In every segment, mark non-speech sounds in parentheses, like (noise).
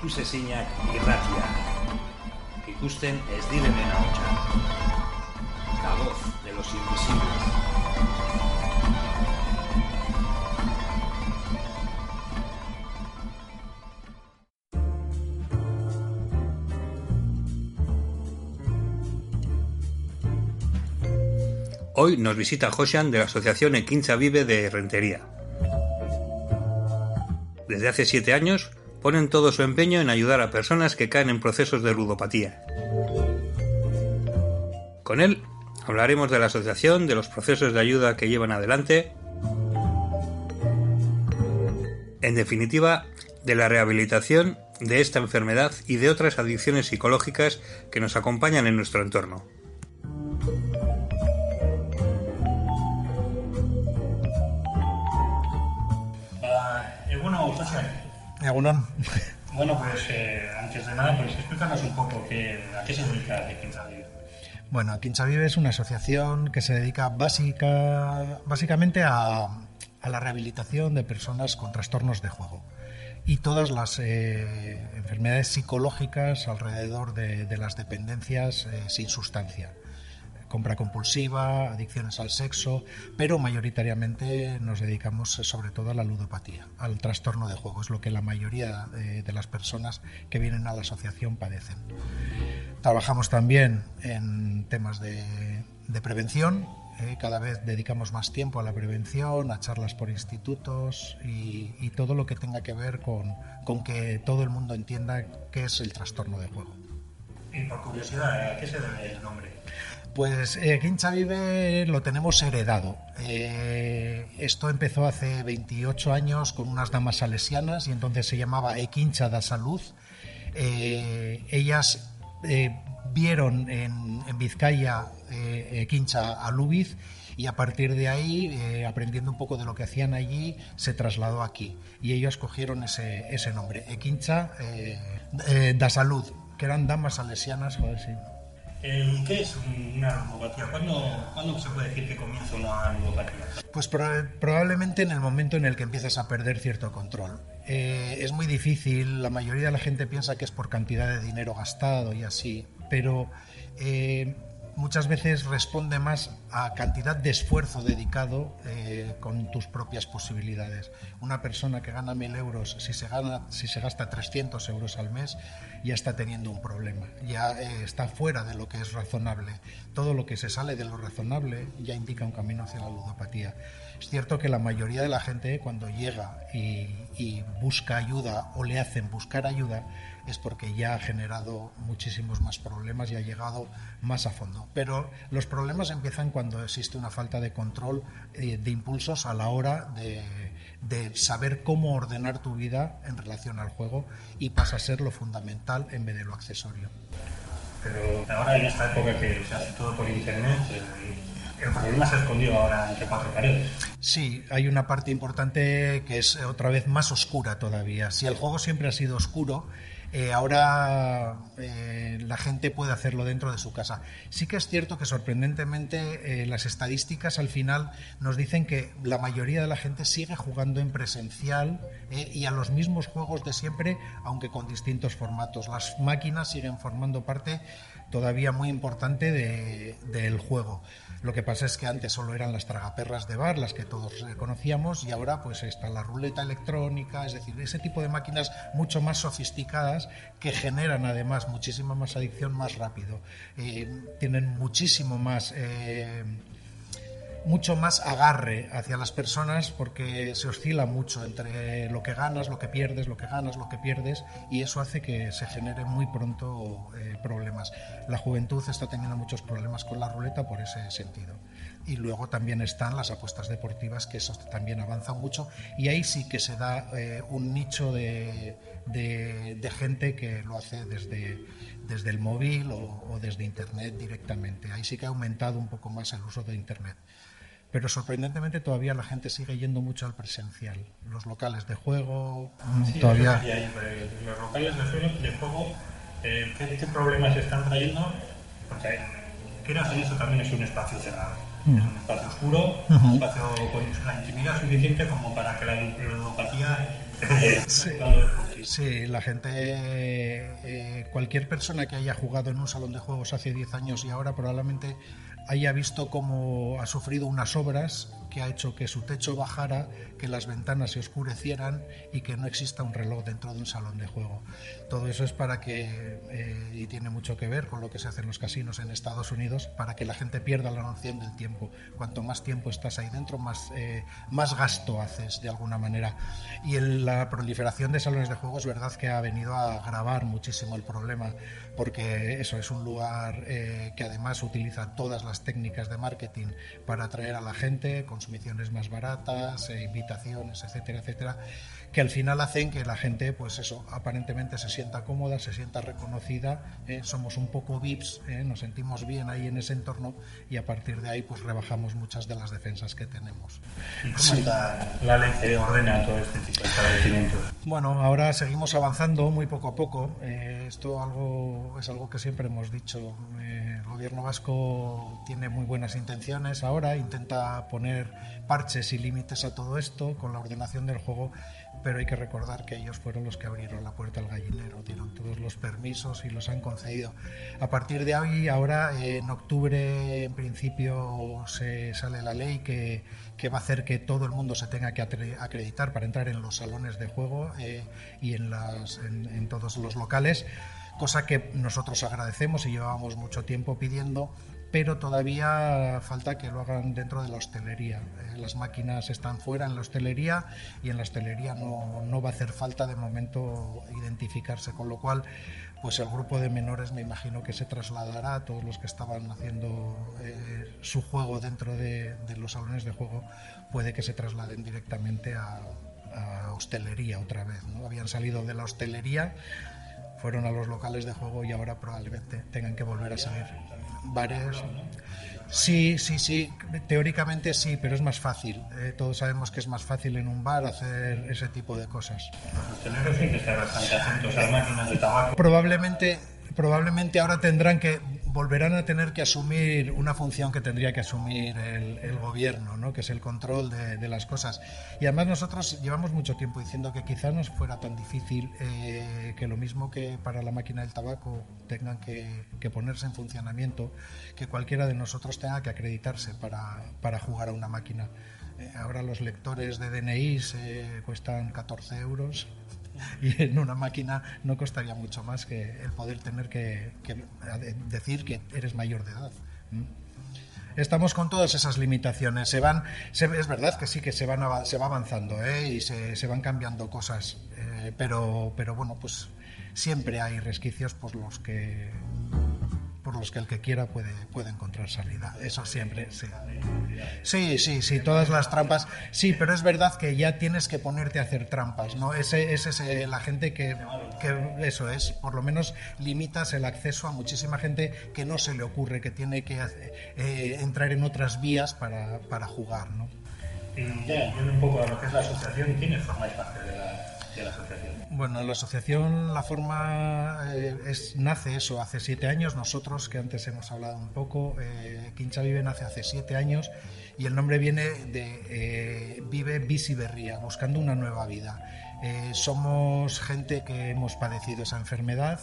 ikusezinak irratia. Ikusten ez direnen ahotsa. La voz de los invisibles. Hoy nos visita Josian de la Asociación Equincha Vive de Rentería. Desde hace siete años ponen todo su empeño en ayudar a personas que caen en procesos de ludopatía. Con él hablaremos de la asociación, de los procesos de ayuda que llevan adelante, en definitiva, de la rehabilitación de esta enfermedad y de otras adicciones psicológicas que nos acompañan en nuestro entorno. Egunon. Bueno, pues eh, antes de nada, pues explícanos un poco qué, a qué se dedica Quincha Vive. Bueno, Quincha Vive es una asociación que se dedica básica, básicamente a, a la rehabilitación de personas con trastornos de juego y todas las eh, enfermedades psicológicas alrededor de, de las dependencias eh, sin sustancia compra compulsiva, adicciones al sexo, pero mayoritariamente nos dedicamos eh, sobre todo a la ludopatía, al trastorno de juego, es lo que la mayoría de, de las personas que vienen a la asociación padecen. Trabajamos también en temas de, prevención, eh, cada vez dedicamos más tiempo a la prevención, a charlas por institutos y, y todo lo que tenga que ver con, con que todo el mundo entienda qué es el trastorno de juego. Y por curiosidad, ¿a qué se debe el nombre? Pues eh, Quincha Vive lo tenemos heredado. Eh, esto empezó hace 28 años con unas damas salesianas y entonces se llamaba Equincha da Salud. Eh, ellas eh, vieron en, en Vizcaya Equincha Alubiz y a partir de ahí, aprendiendo un poco de lo que hacían allí, se trasladó aquí. Y ellos cogieron ese, ese nombre, Equincha da Salud, que eran damas salesianas, joder, sí. Eh, ¿Qué es una ludopatía? ¿Cuándo, ¿Cuándo, se puede decir que comienza una ludopatía? Pues pro probablemente en el momento en el que empiezas a perder cierto control. Eh, es muy difícil, la mayoría de la gente piensa que es por cantidad de dinero gastado y así, pero eh, muchas veces responde más a cantidad de esfuerzo dedicado con tus propias posibilidades. Una persona que gana mil euros, si se, gana, si se gasta 300 euros al mes, ya está teniendo un problema, ya eh, está fuera de lo que es razonable. Todo lo que se sale de lo razonable ya indica un camino hacia la ludopatía. Es cierto que la mayoría de la gente cuando llega y, busca ayuda o le hacen buscar ayuda, es porque ya ha generado muchísimos más problemas y ha llegado más a fondo. Pero los problemas empiezan cuando existe una falta de control eh, de impulsos a la hora de, de, saber cómo ordenar tu vida en relación al juego y pasa a ser lo fundamental en vez de lo accesorio. Pero ahora en esta época que se hace todo por internet, eh, el problema se ha escondido ahora entre cuatro paredes. Sí, hay una parte importante que es otra vez más oscura todavía. Si el juego siempre ha sido oscuro, eh, ahora eh, la gente puede hacerlo dentro de su casa. Sí que es cierto que sorprendentemente eh, las estadísticas al final nos dicen que la mayoría de la gente sigue jugando en presencial eh, y a los mismos juegos de siempre, aunque con distintos formatos. Las máquinas siguen formando parte todavía muy importante de, del juego. Lo que pasa es que antes solo eran las tragaperras de bar, las que todos conocíamos, y ahora pues está la ruleta electrónica, es decir, ese tipo de máquinas mucho más sofisticadas que generan además muchísima más adicción más rápido. Eh, tienen muchísimo más... Eh, mucho más agarre hacia las personas porque se oscila mucho entre lo que ganas, lo que pierdes, lo que ganas, lo que pierdes y eso hace que se genere muy pronto eh, problemas. La juventud está teniendo muchos problemas con la ruleta por ese sentido. Y luego también están las apuestas deportivas, que eso también avanza mucho y ahí sí que se da eh, un nicho de, de, de, gente que lo hace desde, desde el móvil o, o desde Internet directamente. Ahí sí que ha aumentado un poco más el uso de Internet pero sorprendentemente todavía la gente sigue yendo mucho al presencial. Los locales de juego sí, todavía... Los locales de juego, eh, ¿qué, ¿qué, problemas están trayendo? Porque quieras eso también es un espacio cerrado. Mm. Es un espacio oscuro, uh -huh. un espacio con la intimidad suficiente como para que la ludopatía... sí. Sí, la gente, eh, cualquier persona que haya jugado en un salón de juegos hace 10 años y ahora probablemente haya visto cómo ha sufrido unas obras que ha hecho que su techo bajara, que las ventanas se oscurecieran y que no exista un reloj dentro de un salón de juego. Todo eso es para que, eh, y tiene mucho que ver con lo que se hace en los casinos en Estados Unidos, para que la gente pierda la noción del tiempo. Cuanto más tiempo estás ahí dentro, más, eh, más gasto haces de alguna manera. Y la proliferación de salones de juego es verdad que ha venido a agravar muchísimo el problema, porque eso es un lugar eh, que además utiliza todas las técnicas de marketing para atraer a la gente, con consumiciones más baratas, eh, invitaciones, etcétera, etcétera, que al final hacen que la gente, pues eso, aparentemente se sienta cómoda, se sienta reconocida, eh, somos un poco VIPs, eh, nos sentimos bien ahí en ese entorno y a partir de ahí pues rebajamos muchas de las defensas que tenemos. cómo está la ley que ordena todo este tipo de establecimientos? Bueno, ahora seguimos avanzando muy poco a poco. esto algo, es algo que siempre hemos dicho. el gobierno vasco tiene muy buenas intenciones ahora, intenta poner parches y límites a todo esto con la ordenación del juego, pero hay que recordar que ellos fueron los que abrieron la puerta al gallinero, dieron todos los permisos y los han concedido. A partir de ahí, ahora en octubre en principio se sale la ley que, que va a hacer que todo el mundo se tenga que acreditar para entrar en los salones de juego eh, y en, en todos los locales cosa que nosotros agradecemos y llevábamos mucho tiempo pidiendo pero todavía falta que lo hagan dentro de la hostelería. Eh, las máquinas están fuera en la hostelería y en la hostelería no, va a hacer falta de momento identificarse, con lo cual pues el grupo de menores me imagino que se trasladará a todos los que estaban haciendo eh, su juego dentro de, los salones de juego, puede que se trasladen directamente a, hostelería otra vez. ¿no? Habían salido de la hostelería, fueron a los locales de juego y ahora probablemente tengan que volver a salir bares. Sí, sí, sí, teóricamente sí, pero es más fácil. Eh, todos sabemos que es más fácil en un bar hacer ese tipo de cosas. Probablemente, probablemente ahora tendrán que volverán a tener que asumir una función que tendría que asumir el, gobierno, ¿no? que es el control de, las cosas. Y además nosotros llevamos mucho tiempo diciendo que quizá no fuera tan difícil eh, que lo mismo que para la máquina del tabaco tengan que, ponerse en funcionamiento, que cualquiera de nosotros tenga que acreditarse para, para jugar a una máquina. Eh, ahora los lectores de DNI cuestan 14 euros (laughs) y en una máquina no costaría mucho más que el poder tener que, decir que eres mayor de edad. Estamos con todas esas limitaciones. Se van, es verdad que sí que se van se va avanzando ¿eh? y se, van cambiando cosas, eh, pero, pero bueno, pues siempre hay resquicios por los que por los que el que quiera puede, puede encontrar salida. Eso siempre, sí. Sí, sí, sí, todas las trampas. Sí, pero es verdad que ya tienes que ponerte a hacer trampas, ¿no? Ese, ese es eh, la gente que, que, eso es, por lo menos limitas el acceso a muchísima gente que no se le ocurre, que tiene que eh, entrar en otras vías para, para jugar, ¿no? Y ya, un poco a lo que es la asociación, ¿quiénes formáis parte de la, de la? Bueno, la asociación, la forma eh, es, nace eso hace siete años. Nosotros, que antes hemos hablado un poco, eh, Quincha Vive nace hace siete años y el nombre viene de eh, Vive Berría, buscando una nueva vida. Eh, somos gente que hemos padecido esa enfermedad,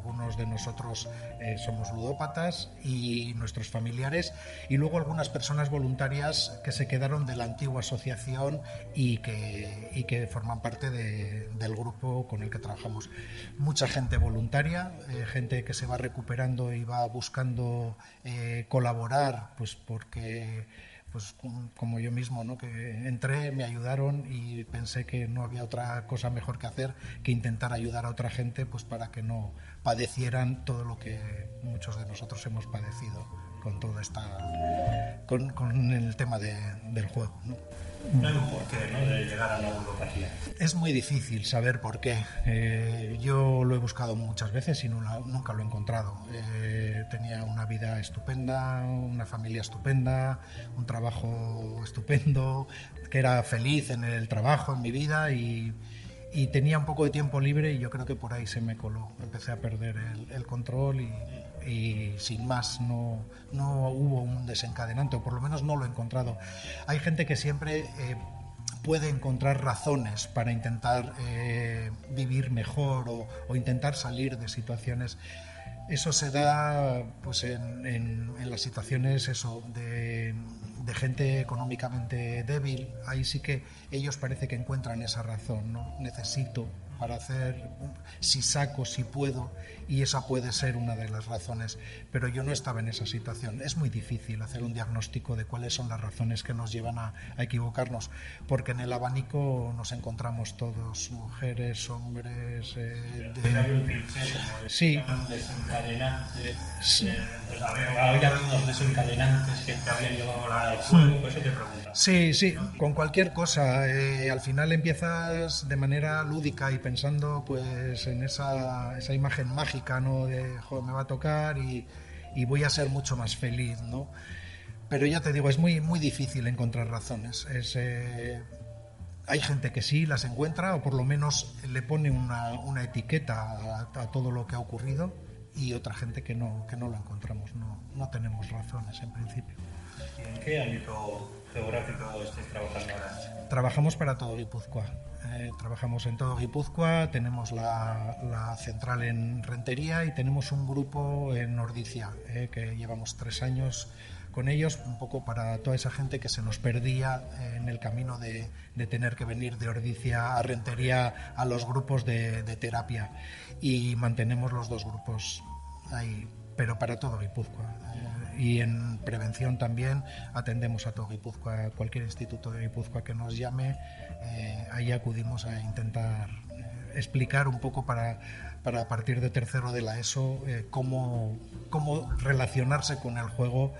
algunos de nosotros eh, somos ludópatas y nuestros familiares, y luego algunas personas voluntarias que se quedaron de la antigua asociación y que, y que forman parte del grupo con el que trabajamos. Mucha gente voluntaria, eh, gente que se va recuperando y va buscando eh, colaborar, pues porque pues como yo mismo, ¿no? que entré, me ayudaron y pensé que no había otra cosa mejor que hacer que intentar ayudar a otra gente pues para que no padecieran todo lo que muchos de nosotros hemos padecido con toda esta con, con el tema de, del juego. ¿no? No hay un porqué ¿no? de llegar a la ludopatía. Es muy difícil saber por qué. Eh, yo lo he buscado muchas veces y no, nunca lo he encontrado. Eh, tenía una vida estupenda, una familia estupenda, un trabajo estupendo, que era feliz en el trabajo, en mi vida y, tenía un poco de tiempo libre y yo creo que por ahí se me coló. Empecé a perder el control y y sin más no, no hubo un desencadenante, o por lo menos no lo he encontrado. Hay gente que siempre... Eh, puede encontrar razones para intentar eh, vivir mejor o, intentar salir de situaciones. Eso se da pues, en, las situaciones eso, de, de, gente económicamente débil. Ahí sí que ellos parece que encuentran esa razón. ¿no? Necesito para hacer si saco, si puedo, y esa puede ser una de las razones. Pero yo no estaba en esa situación. Es muy difícil hacer un diagnóstico de cuáles son las razones que nos llevan a, equivocarnos, porque en el abanico nos encontramos todos, mujeres, hombres. Eh, de... Sí. Desencadenantes. Sí. Pues había unos desencadenantes que te habían llevado a la juego, pues te pregunta. Sí, sí, con cualquier cosa. Eh, al final empiezas de manera lúdica y pensando pues en esa, esa imagen mágica, ¿no? De, joder, me va a tocar y, y, voy a ser mucho más feliz, ¿no? Pero ya te digo, es muy, muy difícil encontrar razones. Es, eh, hay gente que sí las encuentra o por lo menos le pone una, una etiqueta a, todo lo que ha ocurrido y otra gente que no, que no lo encontramos, no, no tenemos razones en principio. ¿En qué ámbito geográfico estáis trabajando ahora? Trabajamos para todo Guipúzcoa. Eh, trabajamos en todo Guipúzcoa, tenemos la, central en Rentería y tenemos un grupo en Nordicia, eh, que llevamos tres años con ellos, un poco para toda esa gente que se nos perdía en el camino de, tener que venir de Ordicia a Rentería a los grupos de, terapia. Y mantenemos los dos grupos ahí, pero para todo Guipúzcoa. Eh, y en prevención también atendemos a todo Guipúzcoa, cualquier instituto de Guipúzcoa que nos llame eh, ahí acudimos a intentar eh, explicar un poco para, para partir de tercero de la ESO eh, cómo, cómo relacionarse con el juego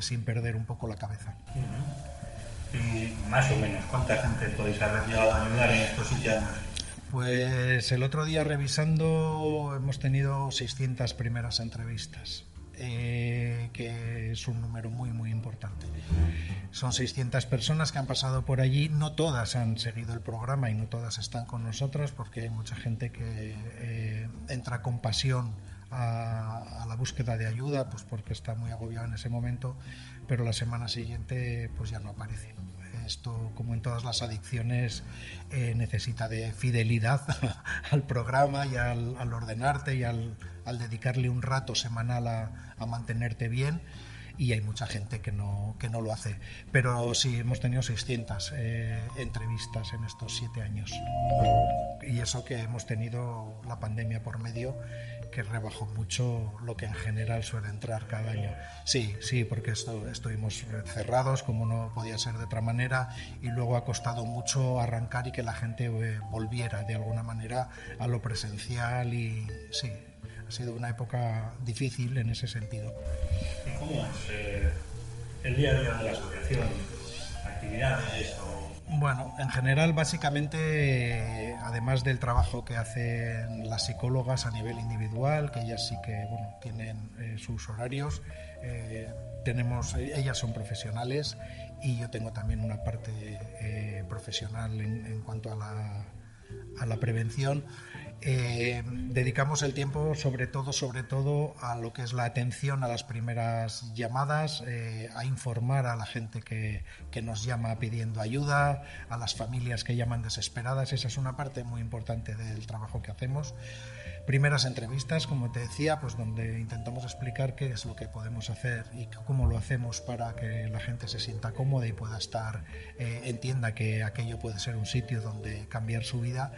sin perder un poco la cabeza. Y más o menos, ¿cuánta gente podéis haber llegado a ayudar en estos sitios? Pues el otro día revisando hemos tenido 600 primeras entrevistas. Eh, que es un número muy, muy importante. Son 600 personas que han pasado por allí, no todas han seguido el programa y no todas están con nosotros porque hay mucha gente que eh, entra con pasión a, la búsqueda de ayuda, pues porque está muy agobiado en ese momento, pero la semana siguiente pues ya no aparece. Esto, como en todas las adicciones, eh, necesita de fidelidad (laughs) al programa y al, ordenarte y al dedicarle un rato semanal a, mantenerte bien y hay mucha gente que no, que no lo hace. Pero sí, hemos tenido 600 eh, entrevistas en estos siete años. Y eso que hemos tenido la pandemia por medio, que rebajó mucho lo que en general suele entrar cada año. Sí, sí, porque esto, estuvimos cerrados, como no podía ser de otra manera, y luego ha costado mucho arrancar y que la gente eh, volviera de alguna manera a lo presencial y sí, ha sido una época difícil en ese sentido. ¿Y cómo es eh, el día a día de la asociación? ¿Actividades Bueno, en general, básicamente, además del trabajo que hacen las psicólogas a nivel individual, que ellas sí que bueno, tienen eh, sus horarios, eh, tenemos, ellas son profesionales y yo tengo también una parte profesional en, en, cuanto a la, a la prevención. Eh, dedicamos el tiempo sobre todo, sobre todo a lo que es la atención a las primeras llamadas, eh, a informar a la gente que, que, nos llama pidiendo ayuda, a las familias que llaman desesperadas. Esa es una parte muy importante del trabajo que hacemos. Primeras entrevistas, como te decía, pues donde intentamos explicar qué es lo que podemos hacer y cómo lo hacemos para que la gente se sienta cómoda y pueda estar, eh, entienda que aquello puede ser un sitio donde cambiar su vida.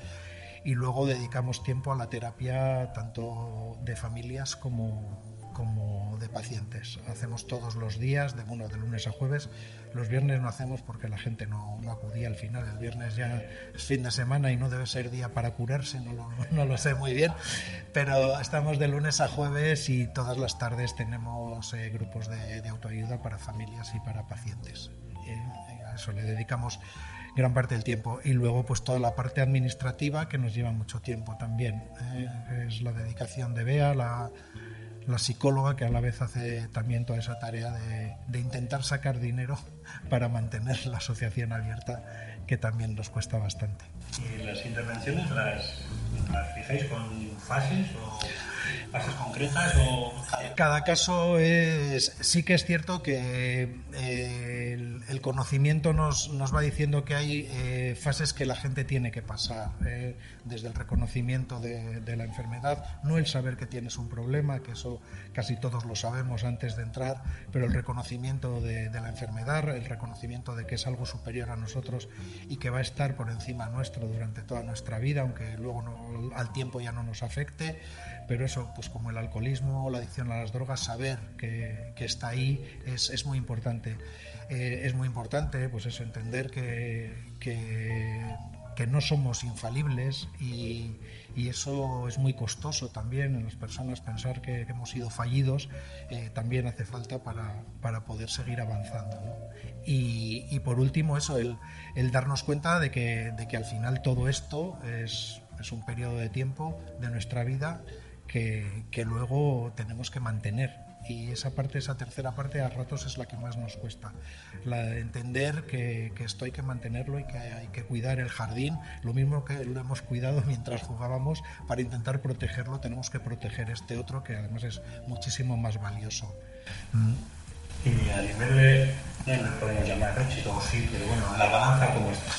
Y luego dedicamos tiempo a la terapia tanto de familias como, como de pacientes. Hacemos todos los días, de, bueno, de lunes a jueves. Los viernes no hacemos porque la gente no, no, acudía al final. El viernes ya es fin de semana y no debe ser día para curarse, no lo, (laughs) no lo sé muy bien. Pero estamos de lunes a jueves y todas las tardes tenemos eh, grupos de, de, autoayuda para familias y para pacientes. Eh, a eso le dedicamos gran parte del tiempo. Y luego pues toda la parte administrativa que nos lleva mucho tiempo también. ¿eh? es la dedicación de Bea, la, la, psicóloga que a la vez hace también toda esa tarea de, de, intentar sacar dinero para mantener la asociación abierta, que también nos cuesta bastante. ¿Y las intervenciones las, ¿Las fijáis con fases o fases concretas o...? Cada caso es... Sí que es cierto que eh, el, el, conocimiento nos, nos, va diciendo que hay eh, fases que la gente tiene que pasar, eh, desde el reconocimiento de, de, la enfermedad, no el saber que tienes un problema, que eso casi todos lo sabemos antes de entrar, pero el reconocimiento de, de la enfermedad, el reconocimiento de que es algo superior a nosotros y que va a estar por encima nuestro durante toda nuestra vida, aunque luego al tiempo ya no nos afecte, pero eso, pues como el alcoholismo o la adicción a las drogas, saber que, que está ahí es, es muy importante. Eh, es muy importante, pues eso, entender que, que, que no somos infalibles y, y, eso es muy costoso también en las personas pensar que, hemos sido fallidos eh, también hace falta para, para poder seguir avanzando y, por último eso el, darnos cuenta de que, de que al final todo esto es, es un periodo de tiempo de nuestra vida que, luego tenemos que mantener. Y esa parte, esa tercera parte, a ratos es la que más nos cuesta. La de entender que, que, esto hay que mantenerlo y que hay que cuidar el jardín, lo mismo que lo hemos cuidado mientras jugábamos, para intentar protegerlo, tenemos que proteger este otro que además es muchísimo más valioso. Mm. Y a nivel de, no podemos llamar éxito o sí, pero bueno, la balanza, ¿cómo está?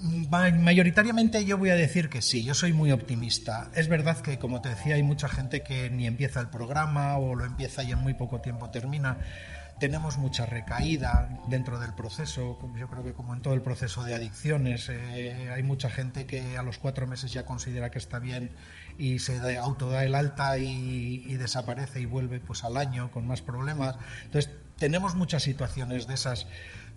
Mayoritariamente yo voy a decir que sí, yo soy muy optimista. Es verdad que, como te decía, hay mucha gente que ni empieza el programa o lo empieza y en muy poco tiempo termina. Tenemos mucha recaída dentro del proceso, yo creo que como en todo el proceso de adicciones, eh, hay mucha gente que a los cuatro meses ya considera que está bien y se autoda el alta y, y desaparece y vuelve pues al año con más problemas. Entonces, tenemos muchas situaciones de esas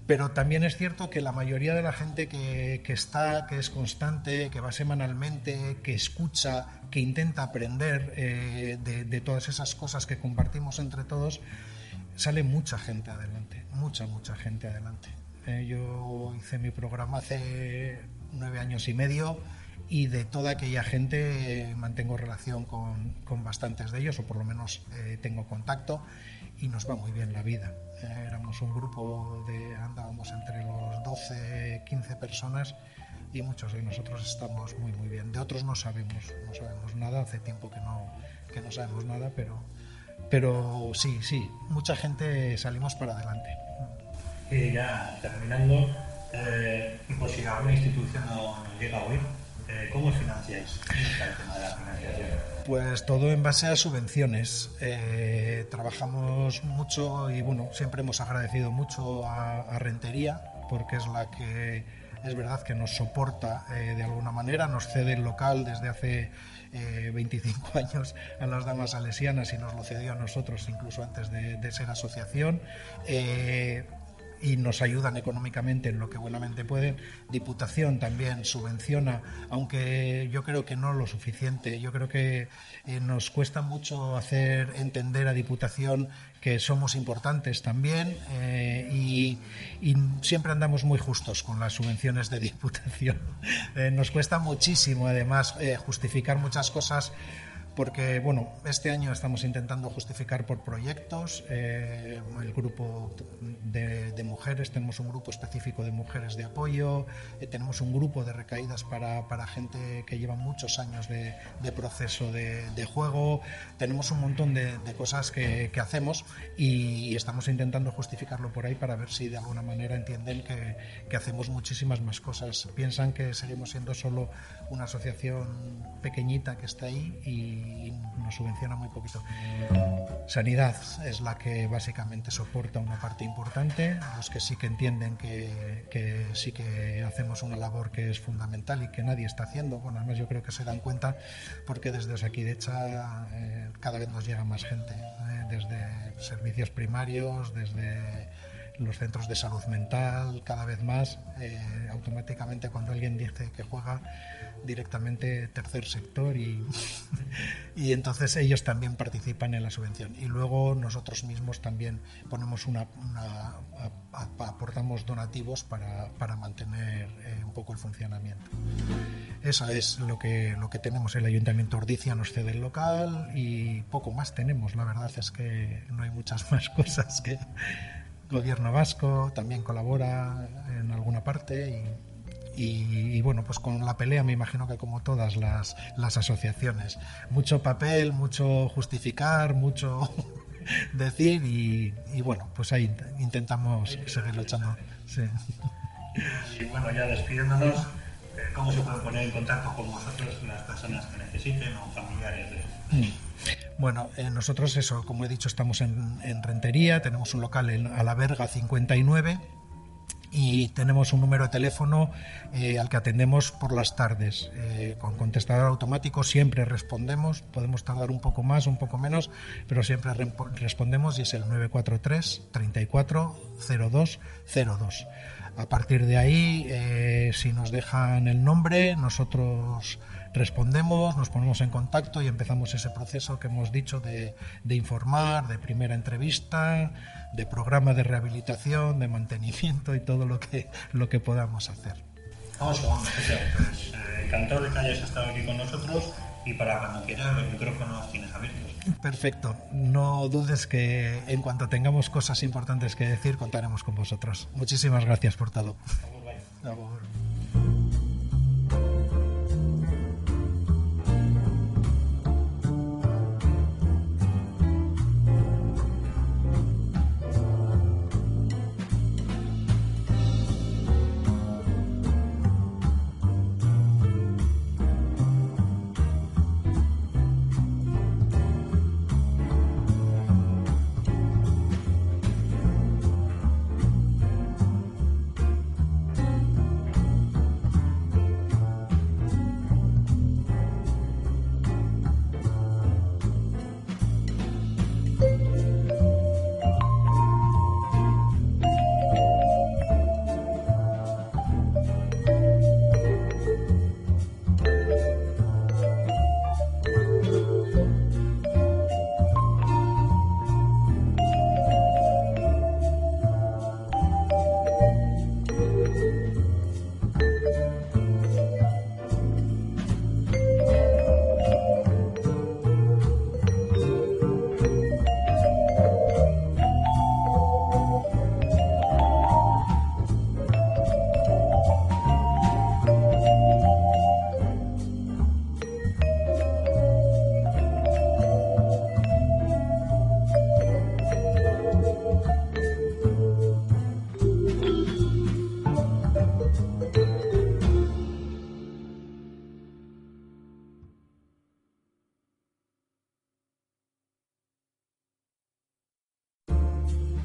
pero también es cierto que la mayoría de la gente que, que, está, que es constante, que va semanalmente, que escucha, que intenta aprender eh, de, todas esas cosas que compartimos entre todos, sale mucha gente adelante, mucha, mucha gente adelante. Eh, yo hice mi programa hace nueve años y medio y de toda aquella gente eh, mantengo relación con, con, bastantes de ellos, o por lo menos eh, tengo contacto, y nos va muy bien la vida. Eh, éramos un grupo de, andábamos entre los 12, 15 personas, y muchos de nosotros estamos muy, muy bien. De otros no sabemos, no sabemos nada, hace tiempo que no, que no sabemos nada, pero, pero sí, sí, mucha gente salimos para adelante. Y ya terminando, eh, pues si alguna institución no llega oír, ¿Cómo financiáis el tema de la financiación? Pues todo en base a subvenciones. Eh, trabajamos mucho y bueno, siempre hemos agradecido mucho a, a, Rentería porque es la que es verdad que nos soporta eh, de alguna manera, nos cede el local desde hace eh, 25 (laughs) años a las damas salesianas y nos lo cedió a nosotros incluso antes de, de ser asociación. Y nos ayudan económicamente en lo que buenamente pueden. Diputación también subvenciona, aunque yo creo que no lo suficiente. Yo creo que eh, nos cuesta mucho hacer entender a Diputación que somos importantes también eh, y, siempre andamos muy justos con las subvenciones de Diputación. (laughs) Eh, nos cuesta muchísimo, además, justificar muchas cosas porque bueno, este año estamos intentando justificar por proyectos eh, el grupo de, de, mujeres, tenemos un grupo específico de mujeres de apoyo, eh, tenemos un grupo de recaídas para, para gente que lleva muchos años de, proceso de, juego, tenemos un montón de, cosas que, hacemos y, y, estamos intentando justificarlo por ahí para ver si de alguna manera entienden que, que hacemos muchísimas más cosas. Piensan que seguimos siendo solo una asociación pequeñita que está ahí y nos subvenciona muy poquito. Sanidad es la que básicamente soporta una parte importante, los que sí que entienden que, que sí que hacemos una labor que es fundamental y que nadie está haciendo. Bueno, además yo creo que se dan cuenta porque desde aquí de hecha eh, cada vez nos llega más gente, eh, desde servicios primarios, desde los centros de salud mental, cada vez más, eh, automáticamente cuando alguien dice que juega, directamente tercer sector y, (laughs) y entonces ellos también participan en la subvención. Y luego nosotros mismos también ponemos una, una aportamos donativos para, para mantener eh, un poco el funcionamiento. Eso es lo que, lo que tenemos. El Ayuntamiento Ordicia nos cede el local y poco más tenemos. La verdad es que no hay muchas (laughs) más cosas que gobierno vasco también colabora en alguna parte y y, bueno, pues con la pelea me imagino que como todas las, las asociaciones. Mucho papel, mucho justificar, mucho (laughs) decir y, bueno, pues ahí intentamos seguir luchando. Sí. Y bueno, ya despidiéndonos, eh, ¿cómo se puede poner en contacto con vosotros las personas que necesiten o familiares de... Bueno, eh, nosotros eso, como he dicho, estamos en, en Rentería, tenemos un local en, a la Verga 59 y tenemos un número de teléfono eh, al que atendemos por las tardes. Eh, con contestador automático siempre respondemos, podemos tardar un poco más, un poco menos, pero siempre respondemos y es el 943 34 02 02. A partir de ahí, eh, si nos dejan el nombre, nosotros respondemos, nos ponemos en contacto y empezamos ese proceso que hemos dicho de, de informar, de primera entrevista, de programa de rehabilitación, de mantenimiento y todo lo que, lo que podamos hacer. Vamos, pues, eh, de que hayas estado aquí con nosotros y para cuando quieras los micrófonos tienes abiertos. Perfecto, no dudes que en cuanto tengamos cosas importantes que decir contaremos con vosotros. Muchísimas gracias por todo.